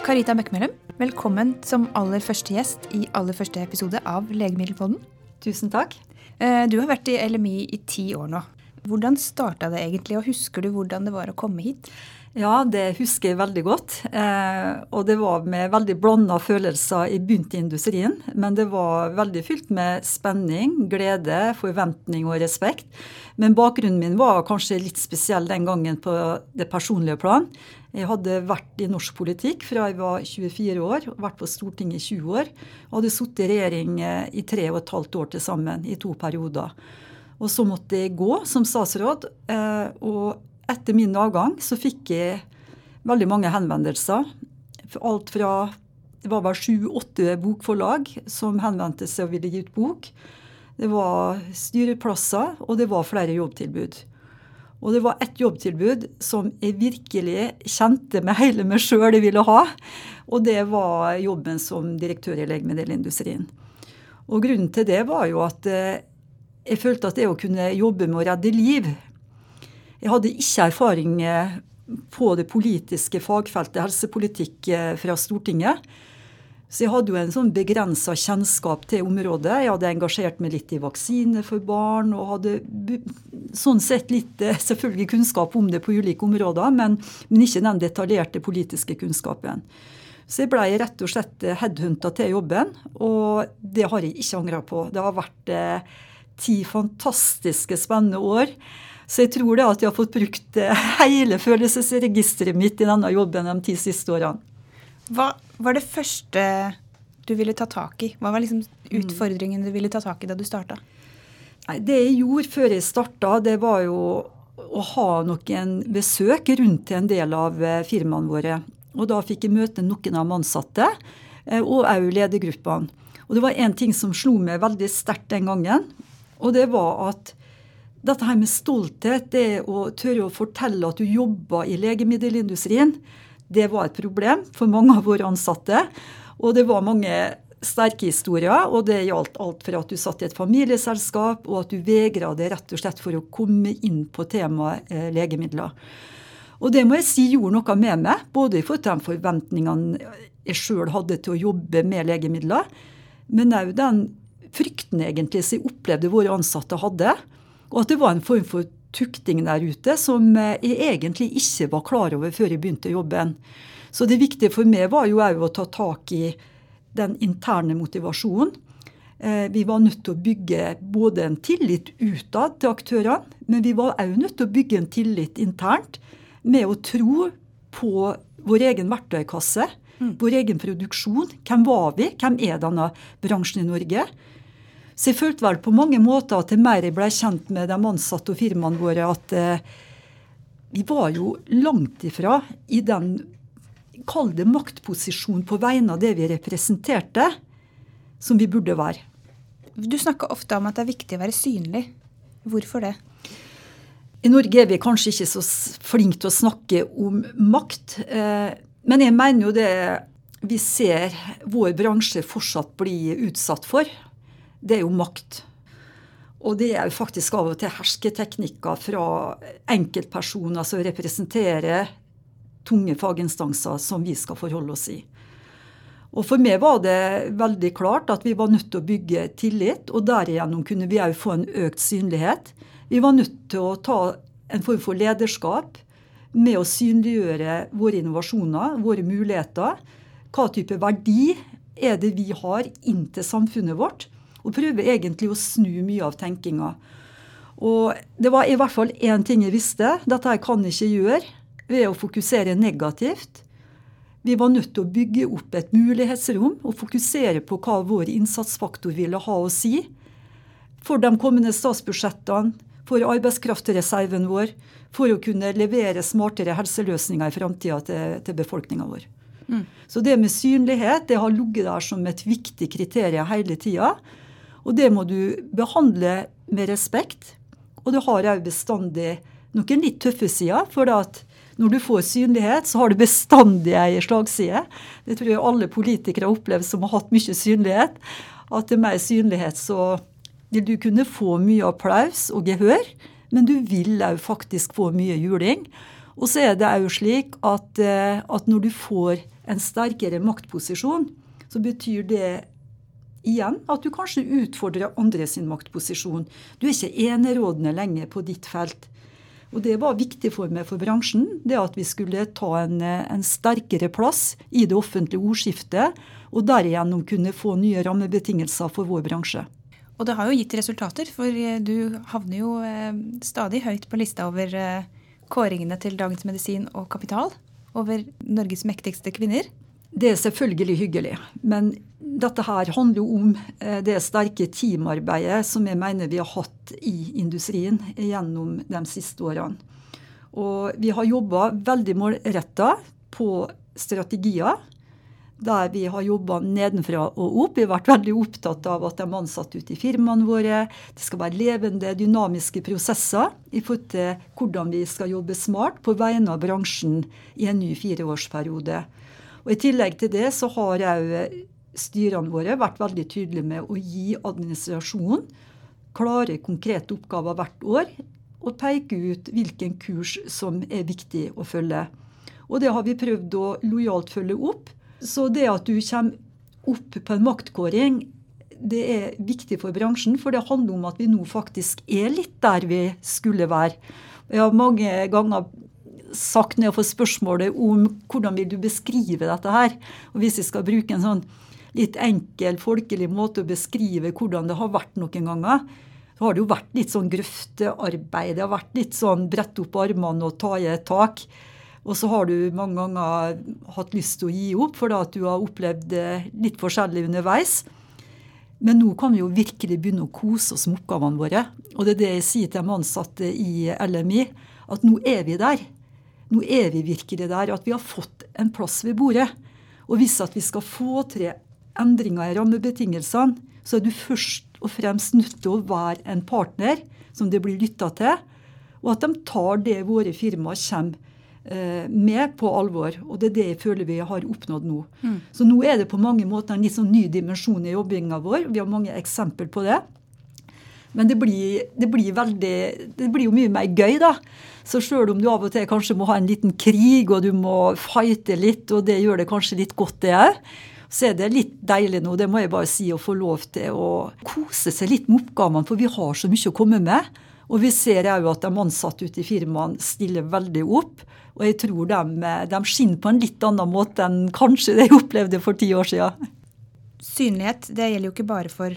Karita Bekkmellem, velkommen som aller første gjest i aller første episode av Legemiddelpodden. Tusen takk. Eh, du har vært i LMI i ti år nå. Hvordan starta det egentlig, og husker du hvordan det var å komme hit? Ja, det husker jeg veldig godt. Eh, og det var med veldig blanda følelser jeg begynte i industrien. Men det var veldig fylt med spenning, glede, forventning og respekt. Men bakgrunnen min var kanskje litt spesiell den gangen på det personlige plan. Jeg hadde vært i norsk politikk fra jeg var 24 år, vært på Stortinget i 20 år. Og hadde sittet i regjering eh, i tre og et halvt år til sammen, i to perioder. Og så måtte jeg gå som statsråd. Eh, og etter min avgang så fikk jeg veldig mange henvendelser. Alt fra det var vel sju-åtte bokforlag som henvendte seg og ville gi ut bok. Det var styreplasser, og det var flere jobbtilbud. Og det var ett jobbtilbud som jeg virkelig kjente med hele meg sjøl jeg ville ha. Og det var jobben som direktør i legemiddelindustrien. Og grunnen til det var jo at eh, jeg følte at det å kunne jobbe med å redde liv Jeg hadde ikke erfaring eh, på det politiske fagfeltet helsepolitikk eh, fra Stortinget. Så jeg hadde jo en sånn begrensa kjennskap til området. Jeg hadde engasjert meg litt i vaksine for barn og hadde sånn sett litt eh, selvfølgelig kunnskap om det på ulike områder, men, men ikke den detaljerte politiske kunnskapen. Så jeg blei rett og slett headhunta til jobben, og det har jeg ikke angra på. Det har vært eh, ti fantastiske, spennende år. Så jeg tror det at jeg har fått brukt eh, hele følelsesregisteret mitt i denne jobben de ti siste årene. Hva var det første du ville ta tak i? Hva var liksom utfordringen du ville ta tak i da du starta? Det jeg gjorde før jeg starta, det var jo å ha noen besøk rundt til en del av eh, firmaene våre. Og da fikk jeg møte noen av de ansatte, eh, og òg ledergruppene. Og det var én ting som slo meg veldig sterkt den gangen. Og det var at dette her med stolthet, det å tørre å fortelle at du jobber i legemiddelindustrien, det var et problem for mange av våre ansatte. Og det var mange sterke historier, og det gjaldt alt fra at du satt i et familieselskap, og at du vegra deg rett og slett for å komme inn på temaet eh, legemidler. Og det må jeg si gjorde noe med meg, både i forhold til de forventningene jeg sjøl hadde til å jobbe med legemidler, men òg den frykten egentlig som jeg opplevde våre ansatte hadde. Og at det var en form for tukting der ute som jeg egentlig ikke var klar over før jeg begynte jobben. Så det viktige for meg var jo òg å ta tak i den interne motivasjonen. Eh, vi var nødt til å bygge både en tillit utad til aktørene, men vi var òg nødt til å bygge en tillit internt med å tro på vår egen verktøykasse, mm. vår egen produksjon. Hvem var vi? Hvem er denne bransjen i Norge? Så jeg følte vel på mange måter at det mer jeg ble kjent med de ansatte og firmaene våre, at eh, vi var jo langt ifra i den Kall det maktposisjon på vegne av det vi representerte, som vi burde være. Du snakker ofte om at det er viktig å være synlig. Hvorfor det? I Norge er vi kanskje ikke så flinke til å snakke om makt. Eh, men jeg mener jo det vi ser vår bransje fortsatt bli utsatt for det er jo makt. Og det er jo faktisk av og til hersketeknikker fra enkeltpersoner som representerer tunge faginstanser som vi skal forholde oss i. Og For meg var det veldig klart at vi var nødt til å bygge tillit, og derigjennom kunne vi òg få en økt synlighet. Vi var nødt til å ta en form for lederskap med å synliggjøre våre innovasjoner, våre muligheter. Hva type verdi er det vi har inn til samfunnet vårt? Og prøver egentlig å snu mye av tenkinga. Og det var i hvert fall én ting jeg visste. Dette jeg kan ikke gjøre ved å fokusere negativt. Vi var nødt til å bygge opp et mulighetsrom og fokusere på hva vår innsatsfaktor ville ha å si for de kommende statsbudsjettene, for arbeidskraftreserven vår, for å kunne levere smartere helseløsninger i framtida til, til befolkninga vår. Mm. Så det med synlighet det har ligget der som et viktig kriterium hele tida. Og det må du behandle med respekt. Og det har òg bestandig noen litt tøffe sider. For at når du får synlighet, så har du bestandig ei slagside. Det tror jeg alle politikere har opplevd som har hatt mye synlighet. At det er mer synlighet, så vil du kunne få mye applaus og gehør. Men du vil òg faktisk få mye juling. Og så er det òg slik at, eh, at når du får en sterkere maktposisjon, så betyr det igjen at du kanskje utfordrer andre sin maktposisjon. Du er ikke enerådende lenger på ditt felt. Og det var viktig for meg for bransjen, det at vi skulle ta en, en sterkere plass i det offentlige ordskiftet, og derigjennom kunne få nye rammebetingelser for vår bransje. Og det har jo gitt resultater, for du havner jo eh, stadig høyt på lista over eh, kåringene til Dagens Medisin og Kapital over Norges mektigste kvinner. Det er selvfølgelig hyggelig. Men dette her handler jo om eh, det sterke teamarbeidet som jeg mener vi har hatt i industrien gjennom de siste årene. Og vi har jobba veldig målretta på strategier. Der vi har jobba nedenfra og opp. Vi har vært veldig opptatt av at de ansatte ute i firmaene våre Det skal være levende, dynamiske prosesser i forhold til hvordan vi skal jobbe smart på vegne av bransjen i en ny fireårsperiode. Og I tillegg til det så har òg styrene våre vært veldig tydelige med å gi administrasjonen klare, konkrete oppgaver hvert år og peke ut hvilken kurs som er viktig å følge. Og det har vi prøvd å lojalt følge opp. Så det at du kommer opp på en maktkåring, det er viktig for bransjen, for det handler om at vi nå faktisk er litt der vi skulle være. Jeg har mange ganger sagt når jeg får spørsmålet om hvordan vil du beskrive dette her. Og hvis jeg skal bruke en sånn litt enkel, folkelig måte å beskrive hvordan det har vært noen ganger, så har det jo vært litt sånn grøftearbeid. Det har vært litt sånn brette opp armene og ta i et tak. Og så har du mange ganger hatt lyst til å gi opp fordi at du har opplevd litt forskjellig underveis. Men nå kan vi jo virkelig begynne å kose oss med oppgavene våre. Og det er det jeg sier til de ansatte i LMI, at nå er vi der. Nå vi virkelig der at vi har fått en plass ved bordet. Og hvis at vi skal få til endringer i rammebetingelsene, så er du først og fremst nødt til å være en partner som det blir lytta til, og at de tar det våre firmaer kommer eh, med på alvor. Og det er det jeg føler vi har oppnådd nå. Mm. Så nå er det på mange måter en litt sånn ny dimensjon i jobbinga vår. Vi har mange eksempel på det. Men det blir, det blir, veldig, det blir jo mye mer gøy, da. Så sjøl om du av og til kanskje må ha en liten krig, og du må fighte litt, og det gjør det kanskje litt godt, det òg, så er det litt deilig nå, det må jeg bare si, å få lov til å kose seg litt med oppgavene, for vi har så mye å komme med. Og vi ser òg at de ansatte ute i firmaene stiller veldig opp. Og jeg tror de, de skinner på en litt annen måte enn kanskje jeg opplevde for ti år siden. Synlighet det gjelder jo ikke bare for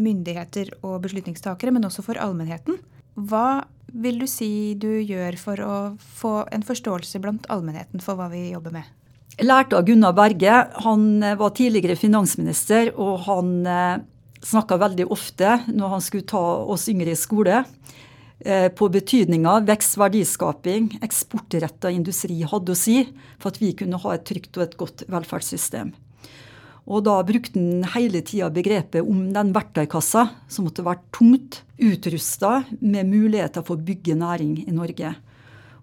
myndigheter og beslutningstakere, men også for allmennheten. Hva vil du si du gjør for å få en forståelse blant allmennheten for hva vi jobber med? Jeg lærte av Gunnar Berge. Han eh, var tidligere finansminister, og han eh, snakka veldig ofte når han skulle ta oss yngre i skole, eh, på betydninga vekst, verdiskaping, eksportretta industri hadde å si for at vi kunne ha et trygt og et godt velferdssystem. Og da brukte han hele tida begrepet om den verktøykassa som måtte være tungt utrusta med muligheter for å bygge næring i Norge.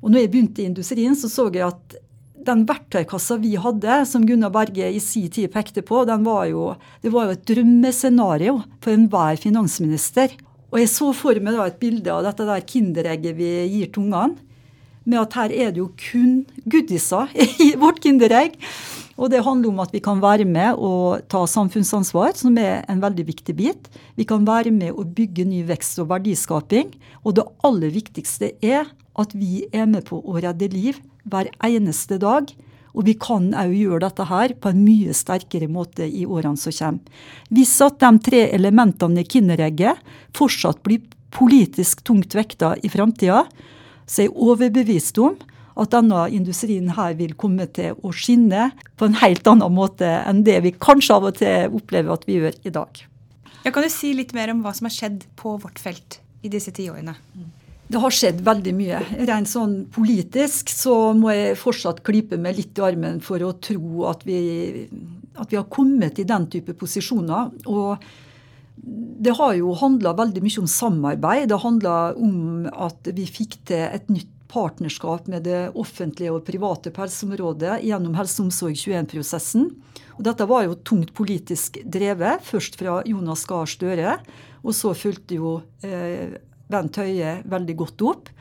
Og når jeg begynte i industrien, så så jeg at den verktøykassa vi hadde, som Gunnar Berge i sin tid pekte på, var jo, det var jo et drømmescenario for enhver finansminister. Og jeg så for meg da et bilde av dette der kinderegget vi gir til ungene. Med at her er det jo kun goodiser i vårt kinderegg. Og det handler om at vi kan være med og ta samfunnsansvar, som er en veldig viktig bit. Vi kan være med å bygge ny vekst og verdiskaping. Og det aller viktigste er at vi er med på å redde liv hver eneste dag. Og vi kan òg gjøre dette her på en mye sterkere måte i årene som kommer. Hvis at de tre elementene i kinderegget fortsatt blir politisk tungt vekta i framtida, så er jeg overbevist om at denne industrien her vil komme til å skinne på en helt annen måte enn det vi kanskje av og til opplever at vi gjør i dag. Ja, kan du si litt mer om hva som har skjedd på vårt felt i disse tiårene? Det har skjedd veldig mye. Rent sånn politisk så må jeg fortsatt klype meg litt i armen for å tro at vi, at vi har kommet i den type posisjoner. Og det har jo handla veldig mye om samarbeid. Det handla om at vi fikk til et nytt partnerskap med det offentlige og private på helseområdet gjennom Helse Omsorg 21-prosessen. Og Dette var jo tungt politisk drevet, først fra Jonas Gahr Støre. Og så fulgte jo eh, Bent Høie veldig godt opp.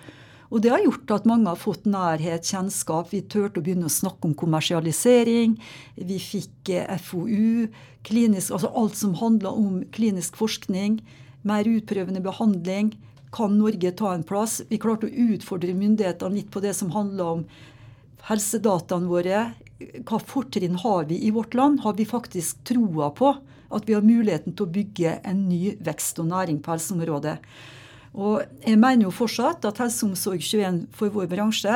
Og det har gjort at mange har fått nærhet, kjennskap. Vi turte å begynne å snakke om kommersialisering. Vi fikk eh, FoU, klinisk, altså alt som handla om klinisk forskning. Mer utprøvende behandling. Kan Norge ta en plass? Vi klarte å utfordre myndighetene litt på det som handla om helsedataene våre. Hva fortrinn har vi i vårt land? Har vi faktisk troa på at vi har muligheten til å bygge en ny vekst og næring på helseområdet? Og jeg mener jo fortsatt at Helseomsorg21 for vår bransje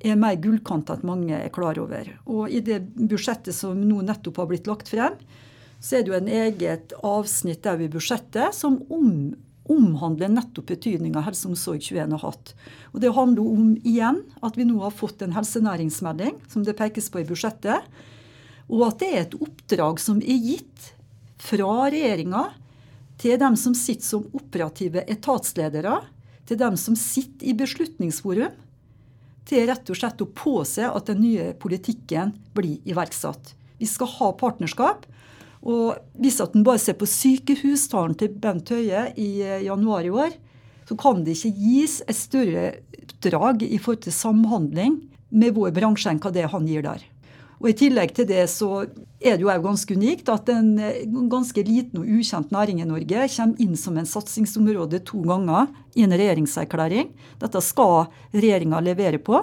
er mer gullkant enn mange er klar over. Og i det budsjettet som nå nettopp har blitt lagt frem, så er det jo en eget avsnitt der i budsjettet som om, omhandler nettopp betydninga Helseomsorg21 har hatt. Og Det handler om igjen at vi nå har fått en helsenæringsmelding, som det pekes på i budsjettet. Og at det er et oppdrag som er gitt fra regjeringa til dem som sitter som operative etatsledere, til dem som sitter i Beslutningsforum, til rett og slett å påse at den nye politikken blir iverksatt. Vi skal ha partnerskap. Og hvis at en bare ser på sykehustalen til Bent Høie i eh, januar i år, så kan det ikke gis et større oppdrag i forhold til samhandling med vår bransje enn hva det han gir der. Og I tillegg til det så er det jo ganske unikt at en eh, ganske liten og ukjent næring i Norge kommer inn som en satsingsområde to ganger i en regjeringserklæring. Dette skal regjeringa levere på.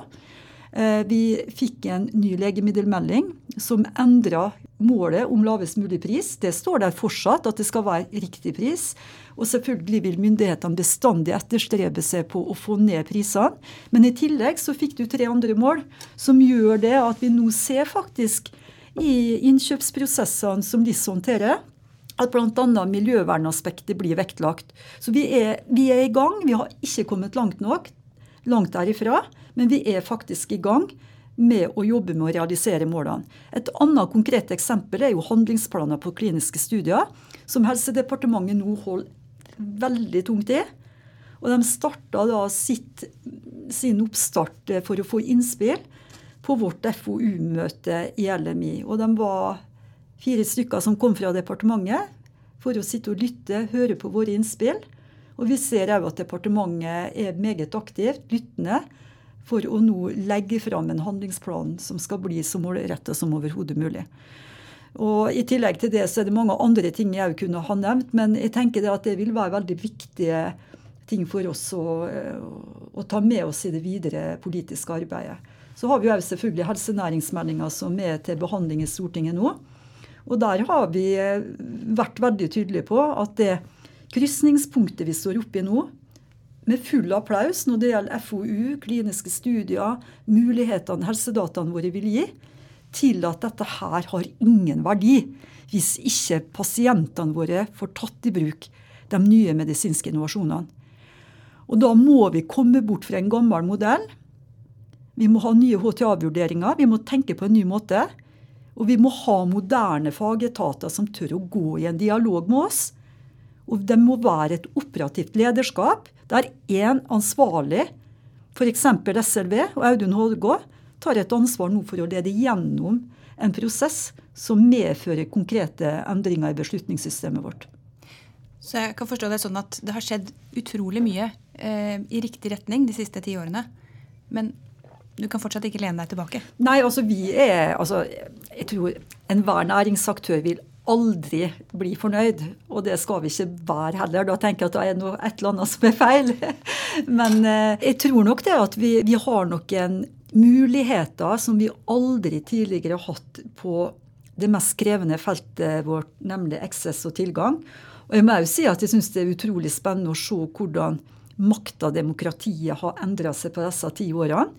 Eh, vi fikk en ny legemiddelmelding som endra målet om lavest mulig pris. Det står der fortsatt, at det skal være riktig pris. Og selvfølgelig vil myndighetene bestandig etterstrebe seg på å få ned prisene. Men i tillegg så fikk du tre andre mål som gjør det at vi nå ser faktisk i innkjøpsprosessene som LIS håndterer, at bl.a. miljøvernaspektet blir vektlagt. Så vi er, vi er i gang. Vi har ikke kommet langt nok, langt derifra, men vi er faktisk i gang med å jobbe med å realisere målene. Et annet konkret eksempel er jo handlingsplaner på kliniske studier, som Helsedepartementet nå holder veldig tungt i. Og de starta da sitt, sin oppstart for å få innspill på vårt FoU-møte i LMI. Og de var fire stykker som kom fra departementet for å sitte og lytte, høre på våre innspill. Og vi ser òg at departementet er meget aktivt, lyttende for å nå legge fram en handlingsplan som skal bli så målrettet som overhodet mulig. Og I tillegg til det så er det mange andre ting jeg kunne ha nevnt, men jeg tenker det at det vil være veldig viktige ting for oss å, å ta med oss i det videre politiske arbeidet. Så har vi jo selvfølgelig helsenæringsmeldinga som er til behandling i Stortinget nå. Og der har vi vært veldig tydelige på at det krysningspunktet vi står oppe i nå, med full applaus når det gjelder FoU, kliniske studier, mulighetene helsedataene våre vil gi, til at dette her har ingen verdi hvis ikke pasientene våre får tatt i bruk de nye medisinske innovasjonene. Og da må vi komme bort fra en gammel modell. Vi må ha nye HTA-vurderinger. Vi må tenke på en ny måte. Og vi må ha moderne fagetater som tør å gå i en dialog med oss. Og det må være et operativt lederskap der én ansvarlig, f.eks. SLV og Audun Hårgård, tar et ansvar nå for å lede gjennom en prosess som medfører konkrete endringer i beslutningssystemet vårt. Så jeg kan forstå det sånn at det har skjedd utrolig mye eh, i riktig retning de siste ti årene. Men du kan fortsatt ikke lene deg tilbake? Nei, altså vi er altså, Jeg tror enhver næringsaktør vil aldri bli fornøyd. Og det skal vi ikke være heller. Da tenker jeg at det er noe, et eller annet som er feil. Men eh, jeg tror nok det at vi, vi har noen muligheter som vi aldri tidligere har hatt på det mest krevende feltet vårt, nemlig eksess og tilgang. Og jeg må jo si at jeg syns det er utrolig spennende å se hvordan makta demokratiet har endra seg på disse ti årene.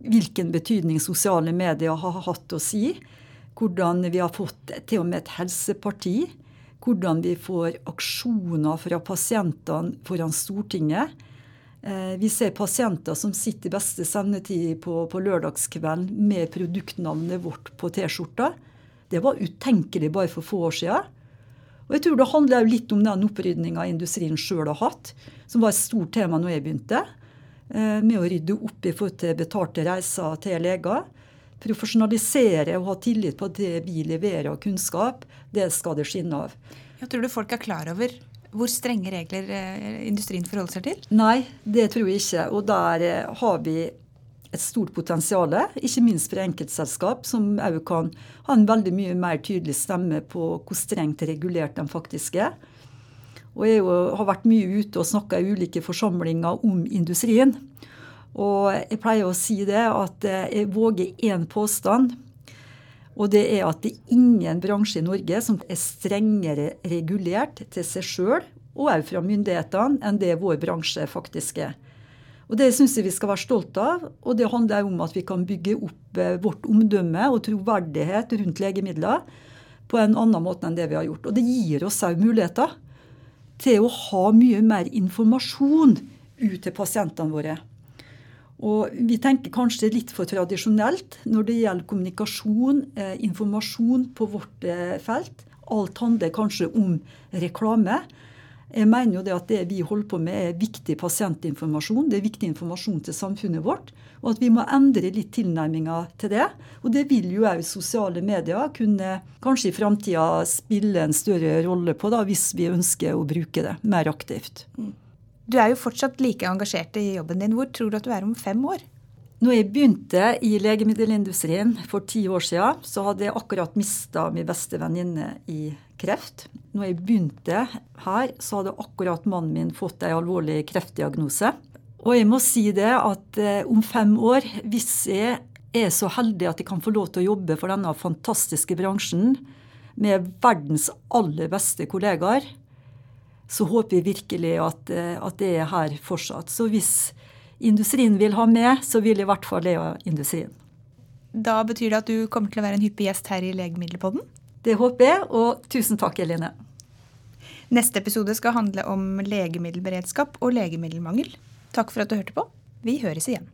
Hvilken betydning sosiale medier har hatt å si hvordan vi har fått til og med et helseparti. Hvordan vi får aksjoner fra pasientene foran Stortinget. Eh, vi ser pasienter som sitter i beste sendetid på, på lørdagskvelden med produktnavnet vårt på T-skjorta. Det var utenkelig bare for få år siden. Og jeg tror det handler litt om den opprydninga industrien sjøl har hatt, som var et stort tema når jeg begynte. Eh, med å rydde opp i forhold til betalte reiser til leger profesjonalisere og ha tillit på det vi leverer av kunnskap, det skal det skinne av. Jeg tror du folk er klar over hvor strenge regler eh, industrien forholder seg til? Nei, det tror jeg ikke. Og der eh, har vi et stort potensial, ikke minst for enkeltselskap, som òg kan ha en veldig mye mer tydelig stemme på hvor strengt regulert de faktisk er. Og jeg har vært mye ute og snakka i ulike forsamlinger om industrien. Og jeg pleier å si det at jeg våger én påstand. Og det er at det er ingen bransje i Norge som er strengere regulert til seg sjøl og òg fra myndighetene enn det vår bransje faktisk er. Og Det syns jeg vi skal være stolte av. Og det handler om at vi kan bygge opp eh, vårt omdømme og troverdighet rundt legemidler på en annen måte enn det vi har gjort. Og det gir oss òg muligheter til å ha mye mer informasjon ut til pasientene våre. Og vi tenker kanskje litt for tradisjonelt når det gjelder kommunikasjon, eh, informasjon på vårt eh, felt. Alt handler kanskje om reklame. Jeg mener jo det at det vi holder på med er viktig pasientinformasjon. Det er viktig informasjon til samfunnet vårt. Og at vi må endre litt tilnærminga til det. Og det vil jo òg sosiale medier kunne kanskje i framtida spille en større rolle på, da, hvis vi ønsker å bruke det mer aktivt. Du er jo fortsatt like engasjert i jobben din. Hvor tror du at du er om fem år? Når jeg begynte i legemiddelindustrien for ti år siden, så hadde jeg akkurat mista min beste venninne i kreft. Når jeg begynte her, så hadde akkurat mannen min fått en alvorlig kreftdiagnose. Og jeg må si det at eh, om fem år, hvis jeg er så heldig at jeg kan få lov til å jobbe for denne fantastiske bransjen med verdens aller beste kollegaer, så håper vi virkelig at, eh, at, det er her fortsatt. Så hvis industrien vil ha med, så vil i hvert fall det ha industrien. Da betyr det at du kommer til å være en hyppig gjest her i Legemiddelpodden? Det håper jeg, og tusen takk, Eline. Neste episode skal handle om legemiddelberedskap og legemiddelmangel. Takk for at du hørte på. Vi høres igjen.